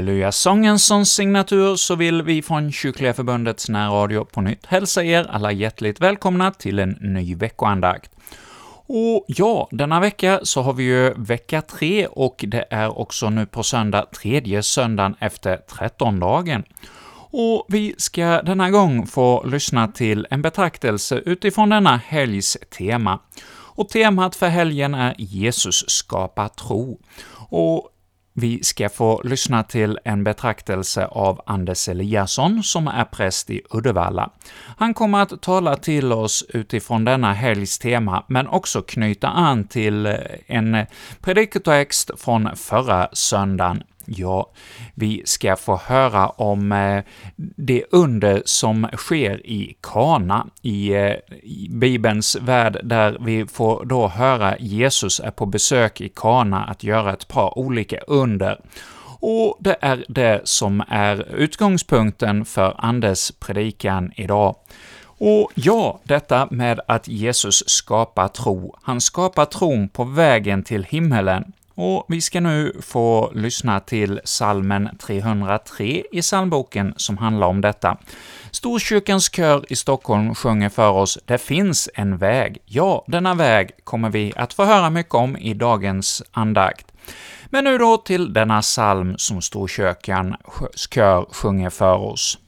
Halleluja-sången som signatur så vill vi från Kyrkliga Förbundets närradio på nytt hälsa er alla hjärtligt välkomna till en ny veckoandakt. Och ja, denna vecka så har vi ju vecka tre och det är också nu på söndag tredje söndagen efter trettondagen. Och vi ska denna gång få lyssna till en betraktelse utifrån denna helgs tema. Och temat för helgen är Jesus skapar tro. Och vi ska få lyssna till en betraktelse av Anders Eliasson, som är präst i Uddevalla. Han kommer att tala till oss utifrån denna helgs tema, men också knyta an till en predikotext från förra söndagen Ja, vi ska få höra om eh, det under som sker i Kana, i, eh, i Bibelns värld, där vi får då höra Jesus är på besök i Kana att göra ett par olika under. Och det är det som är utgångspunkten för Anders predikan idag. Och ja, detta med att Jesus skapar tro. Han skapar tron på vägen till himmelen. Och vi ska nu få lyssna till salmen 303 i psalmboken som handlar om detta. Storkyrkans kör i Stockholm sjunger för oss ”Det finns en väg”. Ja, denna väg kommer vi att få höra mycket om i dagens andakt. Men nu då till denna psalm som Storkyrkans kör sjunger för oss.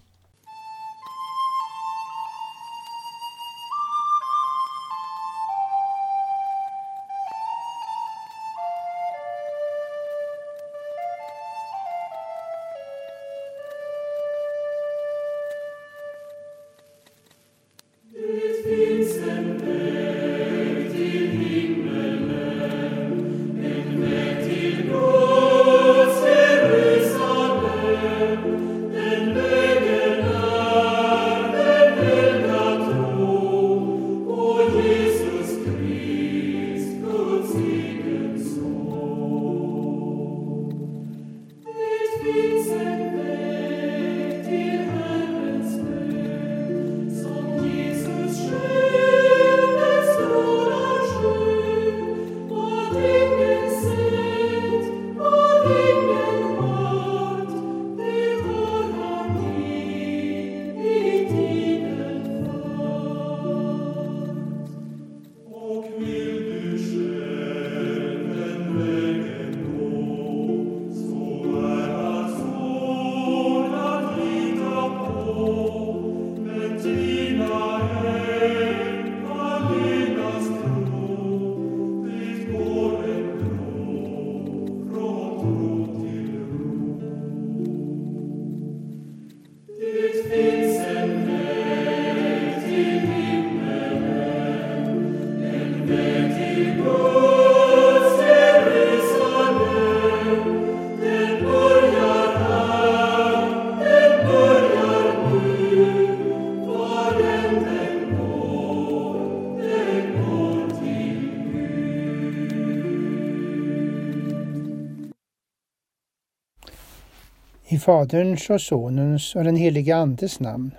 Faderns och Sonens och den helige Andes namn.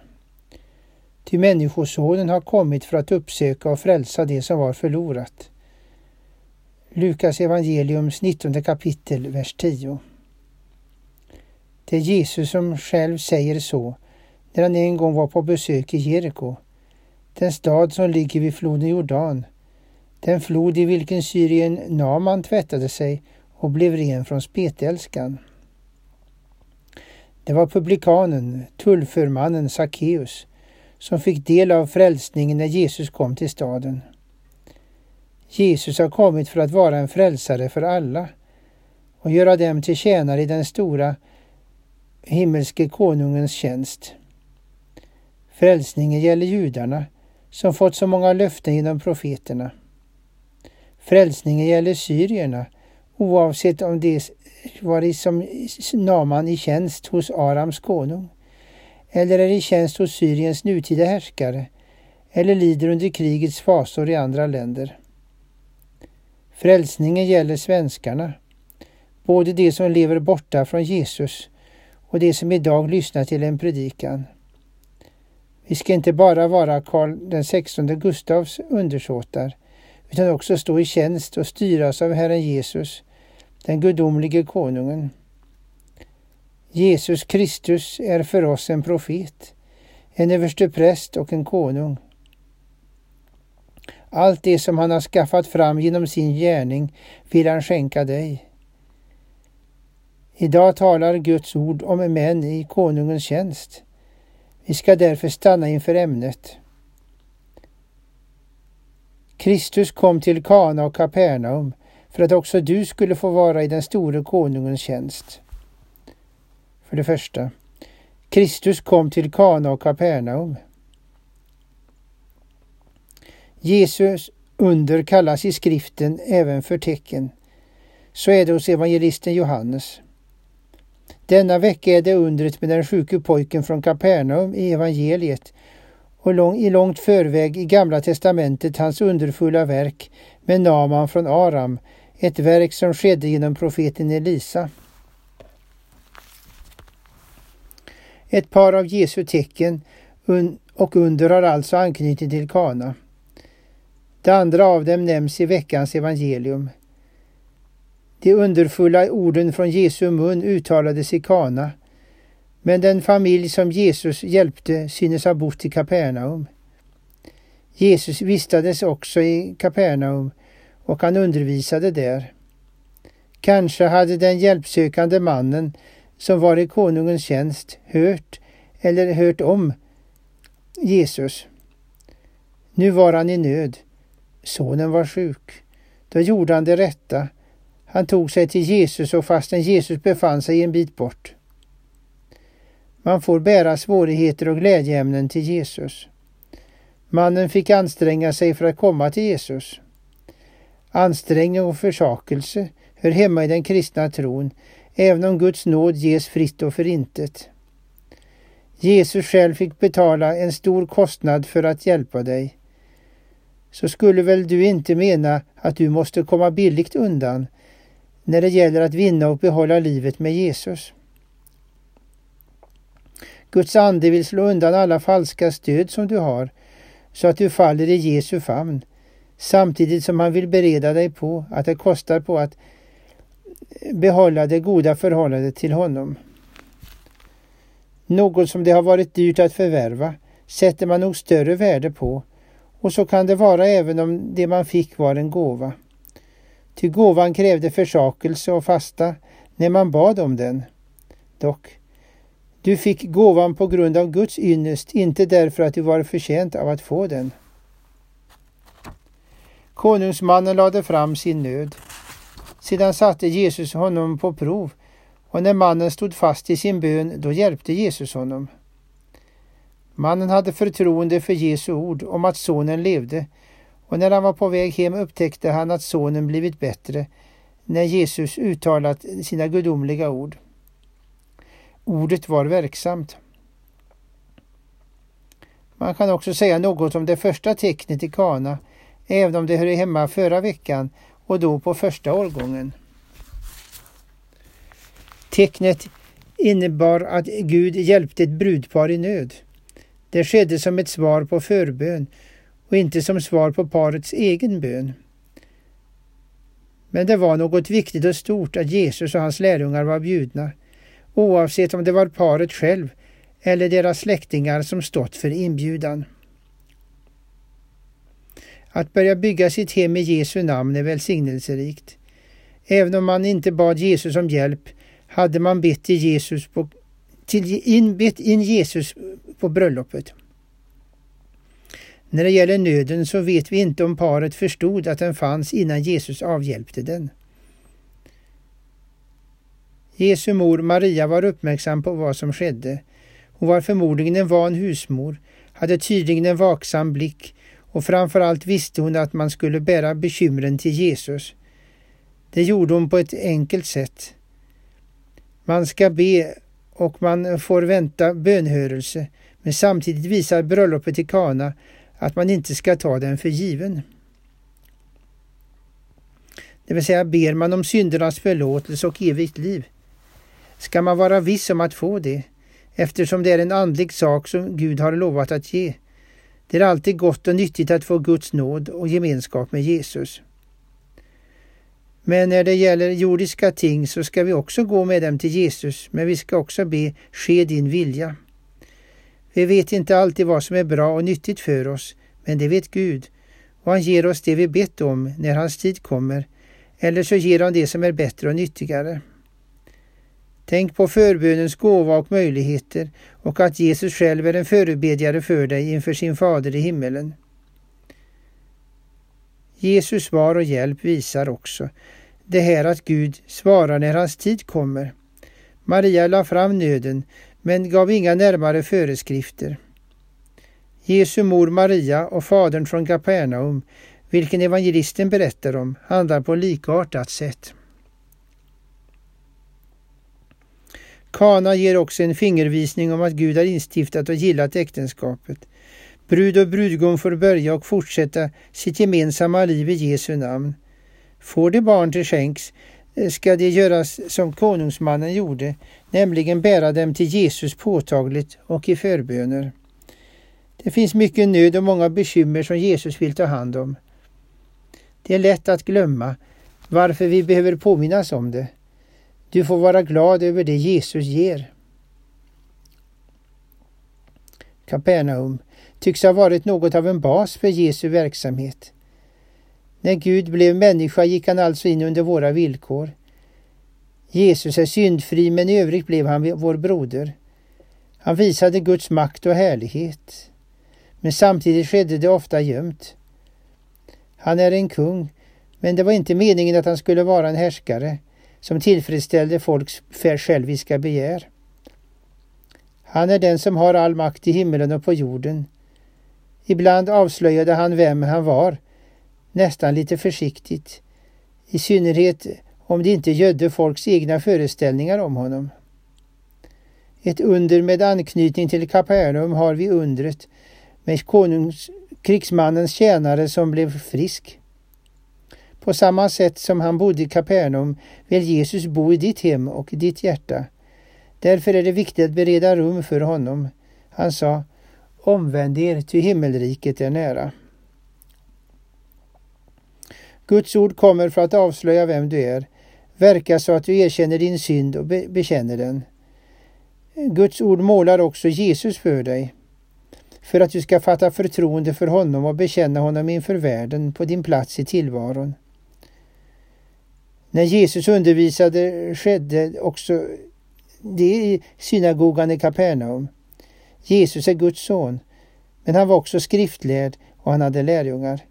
Ty Människosonen har kommit för att uppsöka och frälsa det som var förlorat. Lukas evangeliums 19 kapitel, vers 10. Det är Jesus som själv säger så när han en gång var på besök i Jeriko, den stad som ligger vid floden Jordan, den flod i vilken Syrien Naman tvättade sig och blev ren från spetälskan. Det var publikanen, tullförmannen Sackeus, som fick del av frälsningen när Jesus kom till staden. Jesus har kommit för att vara en frälsare för alla och göra dem till tjänare i den stora himmelske konungens tjänst. Frälsningen gäller judarna som fått så många löften genom profeterna. Frälsningen gäller syrierna oavsett om de varit som Naman i tjänst hos Arams konung eller är i tjänst hos Syriens nutida härskare eller lider under krigets fasor i andra länder. Frälsningen gäller svenskarna, både de som lever borta från Jesus och de som idag lyssnar till en predikan. Vi ska inte bara vara Karl den 16 Gustavs undersåtar utan också stå i tjänst och styras av Herren Jesus, den gudomlige konungen. Jesus Kristus är för oss en profet, en överstepräst och en konung. Allt det som han har skaffat fram genom sin gärning vill han skänka dig. Idag talar Guds ord om män i konungens tjänst. Vi ska därför stanna inför ämnet. Kristus kom till Kana och Kapernaum för att också du skulle få vara i den store konungens tjänst. För det första. Kristus kom till Kana och Kapernaum. Jesus under kallas i skriften även för tecken. Så är det hos evangelisten Johannes. Denna vecka är det undret med den sjuke pojken från Kapernaum i evangeliet och lång, i långt förväg i Gamla testamentet hans underfulla verk med Naman från Aram, ett verk som skedde genom profeten Elisa. Ett par av Jesu tecken och under har alltså anknytning till Kana. Det andra av dem nämns i veckans evangelium. De underfulla orden från Jesu mun uttalades i Kana, men den familj som Jesus hjälpte synes ha bott i Kapernaum. Jesus vistades också i Kapernaum och han undervisade där. Kanske hade den hjälpsökande mannen som var i konungens tjänst hört eller hört om Jesus. Nu var han i nöd. Sonen var sjuk. Då gjorde han det rätta. Han tog sig till Jesus och fastän Jesus befann sig en bit bort. Man får bära svårigheter och glädjeämnen till Jesus. Mannen fick anstränga sig för att komma till Jesus. Ansträngning och försakelse hör hemma i den kristna tron, även om Guds nåd ges fritt och förintet. Jesus själv fick betala en stor kostnad för att hjälpa dig. Så skulle väl du inte mena att du måste komma billigt undan när det gäller att vinna och behålla livet med Jesus? Guds ande vill slå undan alla falska stöd som du har så att du faller i Jesu famn samtidigt som han vill bereda dig på att det kostar på att behålla det goda förhållandet till honom. Något som det har varit dyrt att förvärva sätter man nog större värde på och så kan det vara även om det man fick var en gåva. Ty gåvan krävde försakelse och fasta när man bad om den. Dock, du fick gåvan på grund av Guds ynnest, inte därför att du var förtjänt av att få den. Konungsmannen lade fram sin nöd. Sedan satte Jesus honom på prov och när mannen stod fast i sin bön, då hjälpte Jesus honom. Mannen hade förtroende för Jesu ord om att sonen levde och när han var på väg hem upptäckte han att sonen blivit bättre när Jesus uttalat sina gudomliga ord. Ordet var verksamt. Man kan också säga något om det första tecknet i Kana, även om det hör hemma förra veckan och då på första årgången. Tecknet innebar att Gud hjälpte ett brudpar i nöd. Det skedde som ett svar på förbön och inte som svar på parets egen bön. Men det var något viktigt och stort att Jesus och hans lärjungar var bjudna, oavsett om det var paret själv eller deras släktingar som stått för inbjudan. Att börja bygga sitt hem i Jesu namn är välsignelserikt. Även om man inte bad Jesus om hjälp hade man bett, i Jesus på, till in, bett in Jesus på bröllopet. När det gäller nöden så vet vi inte om paret förstod att den fanns innan Jesus avhjälpte den. Jesu mor Maria var uppmärksam på vad som skedde. Hon var förmodligen en van husmor, hade tydligen en vaksam blick och framförallt visste hon att man skulle bära bekymren till Jesus. Det gjorde hon på ett enkelt sätt. Man ska be och man får vänta bönhörelse, men samtidigt visar bröllopet i Kana att man inte ska ta den för given. Det vill säga ber man om syndernas förlåtelse och evigt liv ska man vara viss om att få det eftersom det är en andlig sak som Gud har lovat att ge. Det är alltid gott och nyttigt att få Guds nåd och gemenskap med Jesus. Men när det gäller jordiska ting så ska vi också gå med dem till Jesus, men vi ska också be ske din vilja. Vi vet inte alltid vad som är bra och nyttigt för oss, men det vet Gud och han ger oss det vi bett om när hans tid kommer, eller så ger han det som är bättre och nyttigare. Tänk på förbönens gåva och möjligheter och att Jesus själv är en förebedjare för dig inför sin fader i himmelen. Jesus svar och hjälp visar också det här att Gud svarar när hans tid kommer. Maria la fram nöden men gav inga närmare föreskrifter. Jesu mor Maria och fadern från Kapernaum, vilken evangelisten berättar om, handlar på likartat sätt. Kana ger också en fingervisning om att Gud har instiftat och gillat äktenskapet. Brud och brudgum får börja och fortsätta sitt gemensamma liv i Jesu namn. Får de barn till skänks eh, ska det göras som konungsmannen gjorde, nämligen bära dem till Jesus påtagligt och i förböner. Det finns mycket nöd och många bekymmer som Jesus vill ta hand om. Det är lätt att glömma varför vi behöver påminnas om det. Du får vara glad över det Jesus ger. Kapernaum tycks ha varit något av en bas för Jesu verksamhet. När Gud blev människa gick han alltså in under våra villkor. Jesus är syndfri men i övrigt blev han vår broder. Han visade Guds makt och härlighet. Men samtidigt skedde det ofta gömt. Han är en kung, men det var inte meningen att han skulle vara en härskare som tillfredsställde folks själviska begär. Han är den som har all makt i himmelen och på jorden. Ibland avslöjade han vem han var, nästan lite försiktigt, i synnerhet om det inte gödde folks egna föreställningar om honom. Ett under med anknytning till Kapernaum har vi undret med konungs, krigsmannens tjänare som blev frisk. På samma sätt som han bodde i Kapernaum vill Jesus bo i ditt hem och i ditt hjärta. Därför är det viktigt att bereda rum för honom. Han sa Omvänd er, ty himmelriket är nära. Guds ord kommer för att avslöja vem du är. Verka så att du erkänner din synd och be bekänner den. Guds ord målar också Jesus för dig för att du ska fatta förtroende för honom och bekänna honom inför världen på din plats i tillvaron. När Jesus undervisade skedde också det i synagogan i Kapernaum. Jesus är Guds son, men han var också skriftlärd och han hade lärjungar.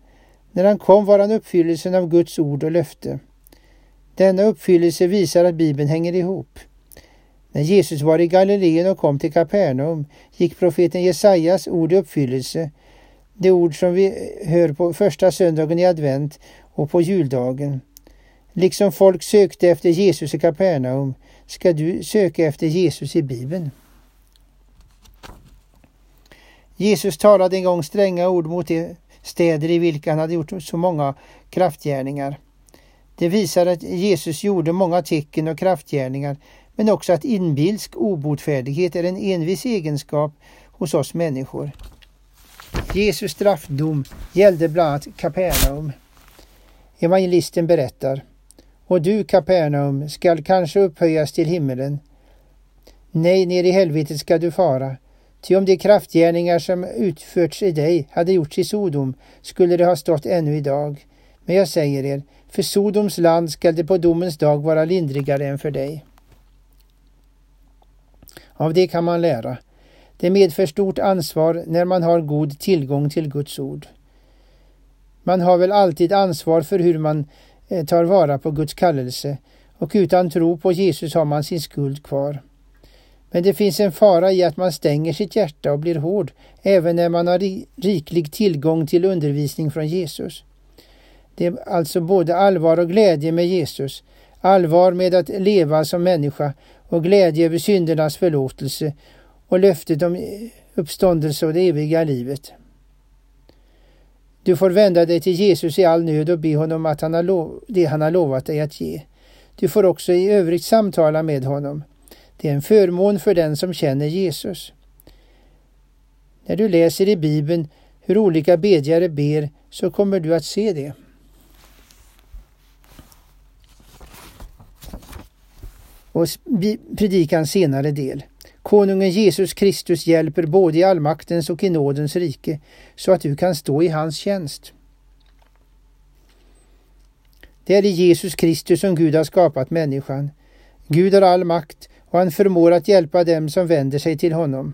När han kom var han uppfyllelsen av Guds ord och löfte. Denna uppfyllelse visar att Bibeln hänger ihop. När Jesus var i Galileen och kom till Kapernaum gick profeten Jesajas ord i uppfyllelse, det ord som vi hör på första söndagen i advent och på juldagen. Liksom folk sökte efter Jesus i Kapernaum ska du söka efter Jesus i Bibeln. Jesus talade en gång stränga ord mot de städer i vilka han hade gjort så många kraftgärningar. Det visar att Jesus gjorde många tecken och kraftgärningar men också att inbilsk obotfärdighet är en envis egenskap hos oss människor. Jesus straffdom gällde bland annat Kapernaum. Evangelisten berättar och du Kapernaum skall kanske upphöjas till himmelen. Nej, ner i helvetet skall du fara. Ty om de kraftgärningar som utförts i dig hade gjorts i Sodom skulle det ha stått ännu idag. Men jag säger er, för Sodoms land skall det på domens dag vara lindrigare än för dig. Av det kan man lära. Det medför stort ansvar när man har god tillgång till Guds ord. Man har väl alltid ansvar för hur man Eh, tar vara på Guds kallelse och utan tro på Jesus har man sin skuld kvar. Men det finns en fara i att man stänger sitt hjärta och blir hård även när man har riklig tillgång till undervisning från Jesus. Det är alltså både allvar och glädje med Jesus, allvar med att leva som människa och glädje över syndernas förlåtelse och löftet om uppståndelse och det eviga livet. Du får vända dig till Jesus i all nöd och be honom att han har lov, det han har lovat dig att ge. Du får också i övrigt samtala med honom. Det är en förmån för den som känner Jesus. När du läser i Bibeln hur olika bedjare ber så kommer du att se det. Och predikans senare del. Konungen Jesus Kristus hjälper både i allmaktens och i nådens rike så att du kan stå i hans tjänst. Det är i Jesus Kristus som Gud har skapat människan. Gud har all makt och han förmår att hjälpa dem som vänder sig till honom.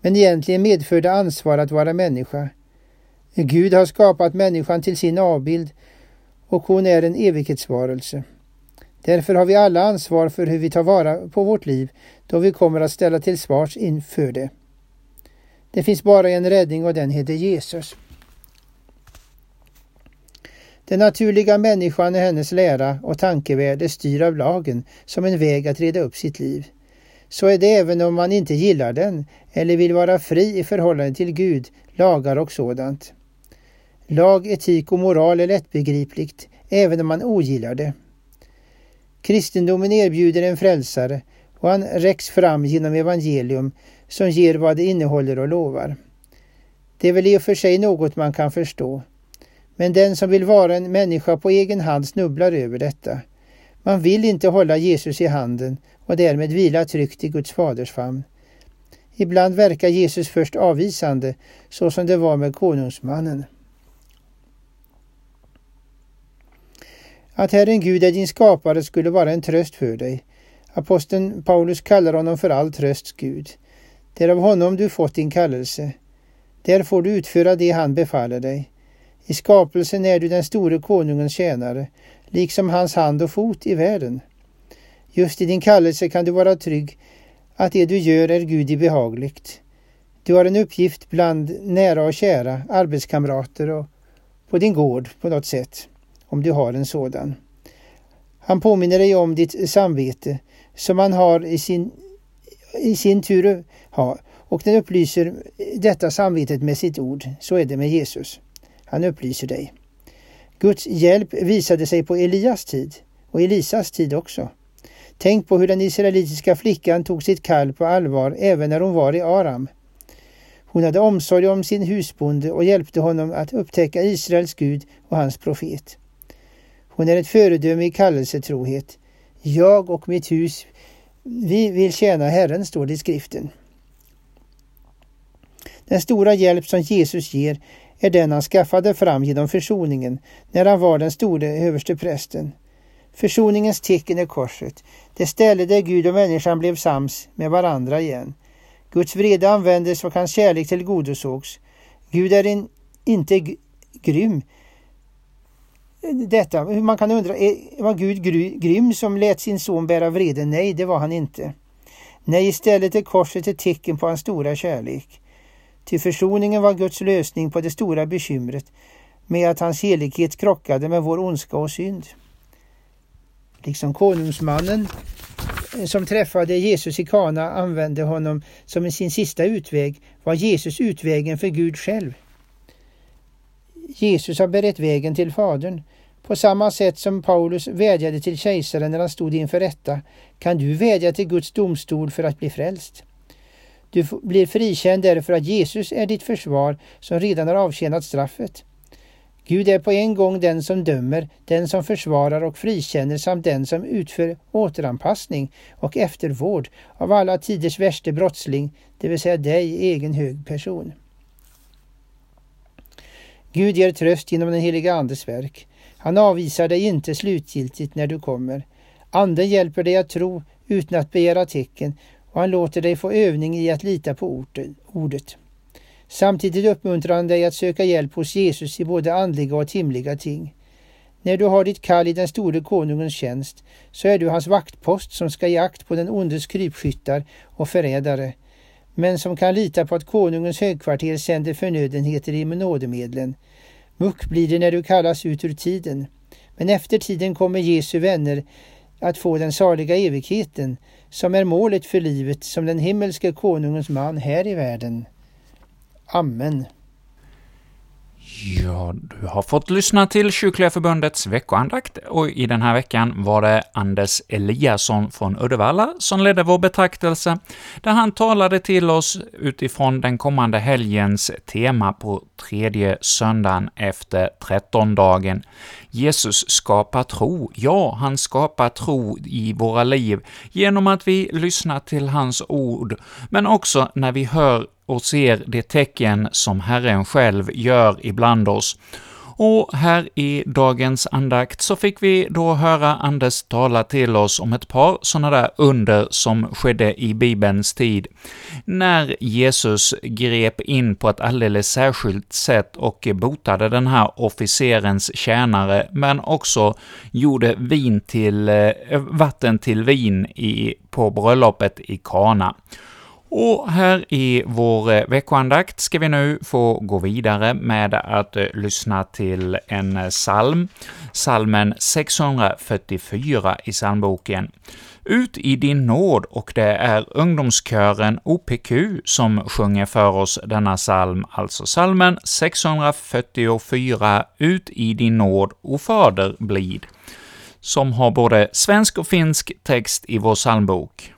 Men egentligen medför det ansvar att vara människa. Gud har skapat människan till sin avbild och hon är en evighetsvarelse. Därför har vi alla ansvar för hur vi tar vara på vårt liv då vi kommer att ställa till svars inför det. Det finns bara en räddning och den heter Jesus. Den naturliga människan och hennes lära och tankevärde styr av lagen som en väg att reda upp sitt liv. Så är det även om man inte gillar den eller vill vara fri i förhållande till Gud, lagar och sådant. Lag, etik och moral är lättbegripligt även om man ogillar det. Kristendomen erbjuder en frälsare och han räcks fram genom evangelium som ger vad det innehåller och lovar. Det är väl i och för sig något man kan förstå. Men den som vill vara en människa på egen hand snubblar över detta. Man vill inte hålla Jesus i handen och därmed vila tryggt i Guds faders famn. Ibland verkar Jesus först avvisande, så som det var med konungsmannen. Att Herren Gud är din skapare skulle vara en tröst för dig. Aposteln Paulus kallar honom för all trösts Gud. Det är av honom du fått din kallelse. Där får du utföra det han befaller dig. I skapelsen är du den store konungens tjänare, liksom hans hand och fot i världen. Just i din kallelse kan du vara trygg att det du gör är Gud i behagligt. Du har en uppgift bland nära och kära, arbetskamrater och på din gård på något sätt, om du har en sådan. Han påminner dig om ditt samvete som han har i sin, i sin tur har och den upplyser detta samvetet med sitt ord. Så är det med Jesus. Han upplyser dig. Guds hjälp visade sig på Elias tid och Elisas tid också. Tänk på hur den israelitiska flickan tog sitt kall på allvar även när hon var i Aram. Hon hade omsorg om sin husbonde och hjälpte honom att upptäcka Israels Gud och hans profet. Hon är ett föredöme i kallelsetrohet. Jag och mitt hus, vi vill tjäna Herren, står det i skriften. Den stora hjälp som Jesus ger är den han skaffade fram genom försoningen när han var den store överste prästen. Försoningens tecken är korset, det ställe där Gud och människan blev sams med varandra igen. Guds vrede användes och hans kärlek tillgodosågs. Gud är en, inte grym. Detta, man kan undra, var Gud grym som lät sin son bära vrede? Nej, det var han inte. Nej, istället är korset ett tecken på hans stora kärlek. Till försoningen var Guds lösning på det stora bekymret med att hans helighet krockade med vår ondska och synd. Liksom konungsmannen eh, som träffade Jesus i Kana använde honom som sin sista utväg var Jesus utvägen för Gud själv. Jesus har berett vägen till Fadern. På samma sätt som Paulus vädjade till kejsaren när han stod inför rätta kan du vädja till Guds domstol för att bli frälst. Du blir frikänd därför att Jesus är ditt försvar som redan har avtjänat straffet. Gud är på en gång den som dömer, den som försvarar och frikänner samt den som utför återanpassning och eftervård av alla tiders värste brottsling, det vill säga dig, egen hög person. Gud ger tröst genom den heliga Andes verk. Han avvisar dig inte slutgiltigt när du kommer. Anden hjälper dig att tro utan att begära tecken och han låter dig få övning i att lita på ordet. Samtidigt uppmuntrar han dig att söka hjälp hos Jesus i både andliga och timliga ting. När du har ditt kall i den store konungens tjänst så är du hans vaktpost som ska ge akt på den ondes krypskyttar och förrädare, men som kan lita på att konungens högkvarter sänder förnödenheter i nådemedlen. Muck blir det när du kallas ut ur tiden. Men efter tiden kommer Jesu vänner att få den saliga evigheten som är målet för livet som den himmelske konungens man här i världen. Amen. Ja, du har fått lyssna till Kyrkliga Förbundets veckoandakt, och i den här veckan var det Anders Eliasson från Uddevalla som ledde vår betraktelse, där han talade till oss utifrån den kommande helgens tema på tredje söndagen efter trettondagen. Jesus skapar tro. Ja, han skapar tro i våra liv genom att vi lyssnar till hans ord, men också när vi hör och ser de tecken som Herren själv gör ibland oss. Och här i dagens andakt så fick vi då höra Anders tala till oss om ett par sådana där under som skedde i Bibelns tid, när Jesus grep in på ett alldeles särskilt sätt och botade den här officerens tjänare, men också gjorde vin till, eh, vatten till vin i, på bröllopet i Kana. Och här i vår eh, veckoandakt ska vi nu få gå vidare med att eh, lyssna till en eh, psalm, psalmen 644 i psalmboken. Ut i din nåd, och det är ungdomskören OPQ som sjunger för oss denna psalm, alltså psalmen 644, Ut i din nåd, o Fader blid, som har både svensk och finsk text i vår psalmbok.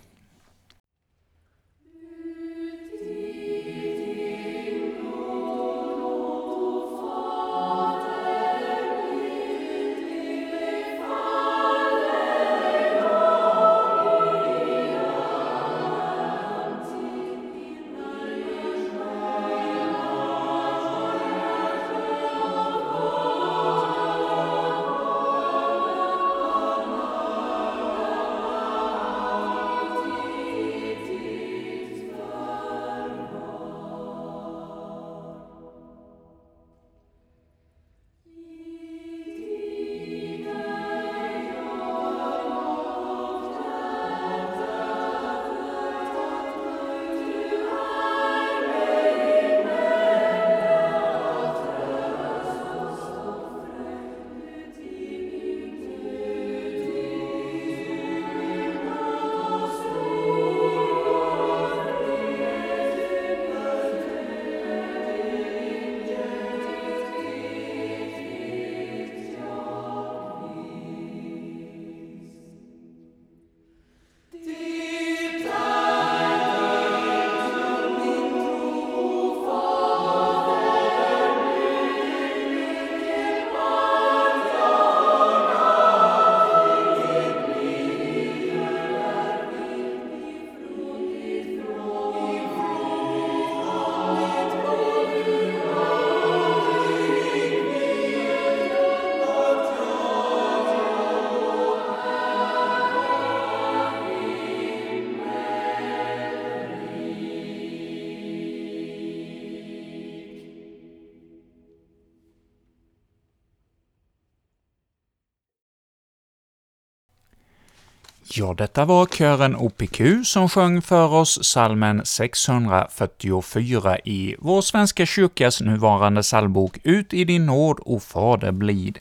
Ja, detta var kören OPQ som sjöng för oss salmen 644 i vår Svenska kyrkas nuvarande psalmbok ”Ut i din nåd, o Fader blid”.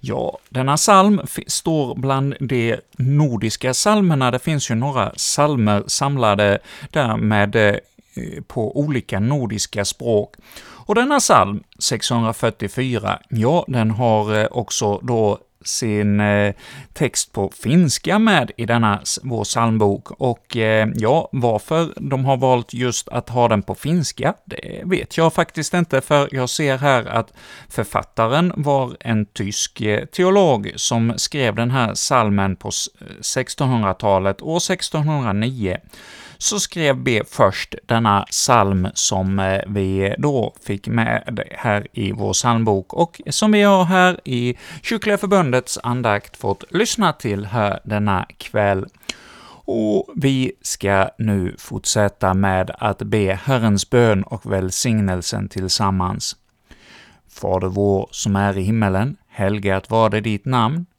Ja, denna psalm står bland de nordiska psalmerna. Det finns ju några psalmer samlade där med eh, på olika nordiska språk. Och denna psalm, 644, ja, den har eh, också då sin eh, text på finska med i denna vår psalmbok, och eh, ja, varför de har valt just att ha den på finska, det vet jag faktiskt inte, för jag ser här att författaren var en tysk eh, teolog som skrev den här psalmen på 1600-talet, år 1609 så skrev B först denna psalm som eh, vi då fick med här i vår psalmbok och som vi har här i Kyrkliga Förbundets andakt fått lyssna till här denna kväll. Och vi ska nu fortsätta med att be Herrens bön och välsignelsen tillsammans. Fader vår som är i himmelen, helgat var det ditt namn,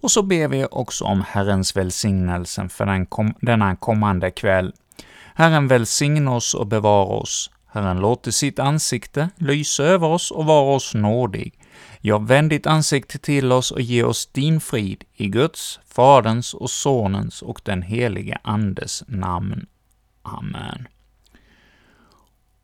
Och så ber vi också om Herrens välsignelse för den kom, denna kommande kväll. Herren välsigne oss och bevara oss. Herren låter sitt ansikte lysa över oss och vara oss nådig. Ja, vänd ditt ansikte till oss och ge oss din frid i Guds, Faderns och Sonens och den helige Andes namn. Amen.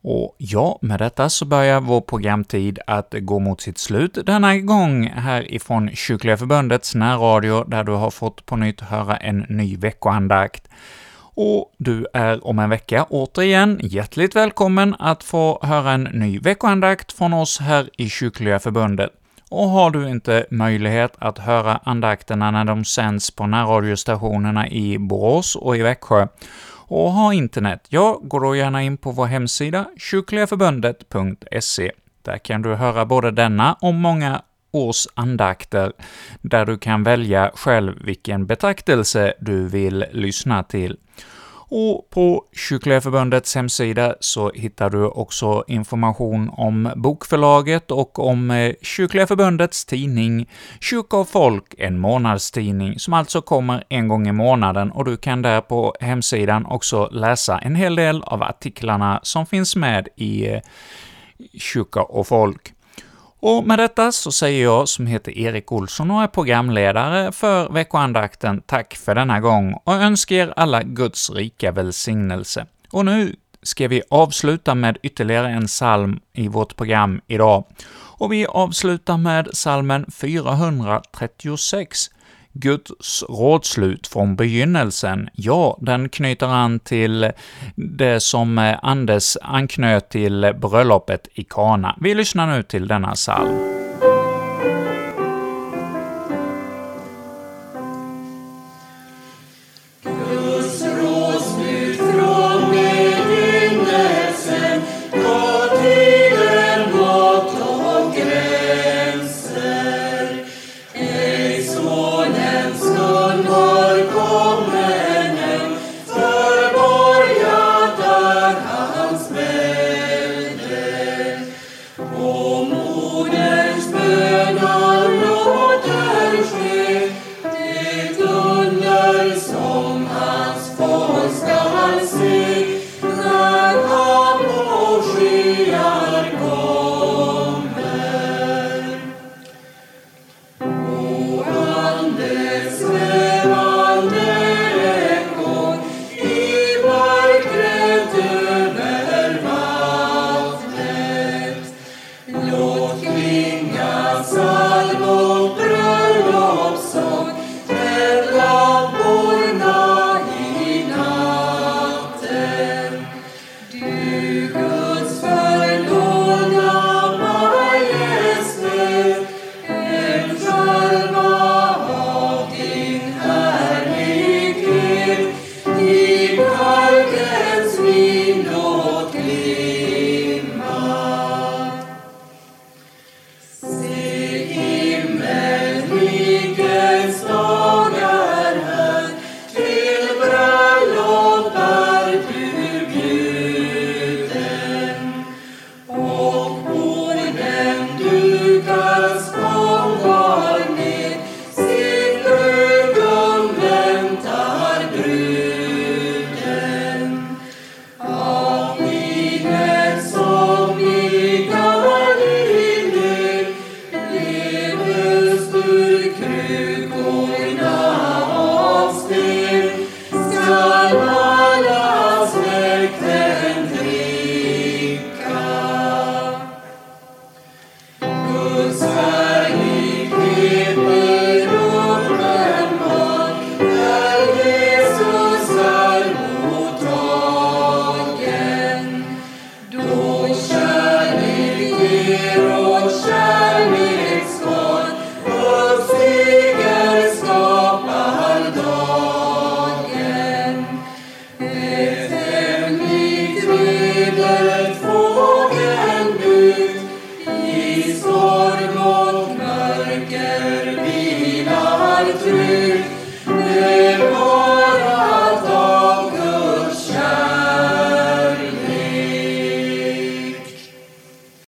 Och ja, med detta så börjar vår programtid att gå mot sitt slut denna gång härifrån Kyrkliga Förbundets närradio, där du har fått på nytt höra en ny veckoandakt. Och du är om en vecka återigen hjärtligt välkommen att få höra en ny veckoandakt från oss här i Kyrkliga Förbundet. Och har du inte möjlighet att höra andakterna när de sänds på närradiostationerna i Borås och i Växjö, och har internet, ja, gå då gärna in på vår hemsida kyrkligaförbundet.se. Där kan du höra både denna och många års andakter, där du kan välja själv vilken betraktelse du vill lyssna till. Och på Kyrkliga Förbundets hemsida så hittar du också information om bokförlaget och om eh, Kyrkliga Förbundets tidning Kyrka och folk, en månadstidning, som alltså kommer en gång i månaden, och du kan där på hemsidan också läsa en hel del av artiklarna som finns med i eh, Kyrka och folk. Och med detta så säger jag, som heter Erik Olsson och är programledare för veckoandakten, tack för denna gång och önskar er alla Guds rika välsignelse. Och nu ska vi avsluta med ytterligare en psalm i vårt program idag. Och vi avslutar med psalmen 436, Guds rådslut från begynnelsen, ja, den knyter an till det som eh, Anders anknöt till bröllopet i Kana. Vi lyssnar nu till denna psalm.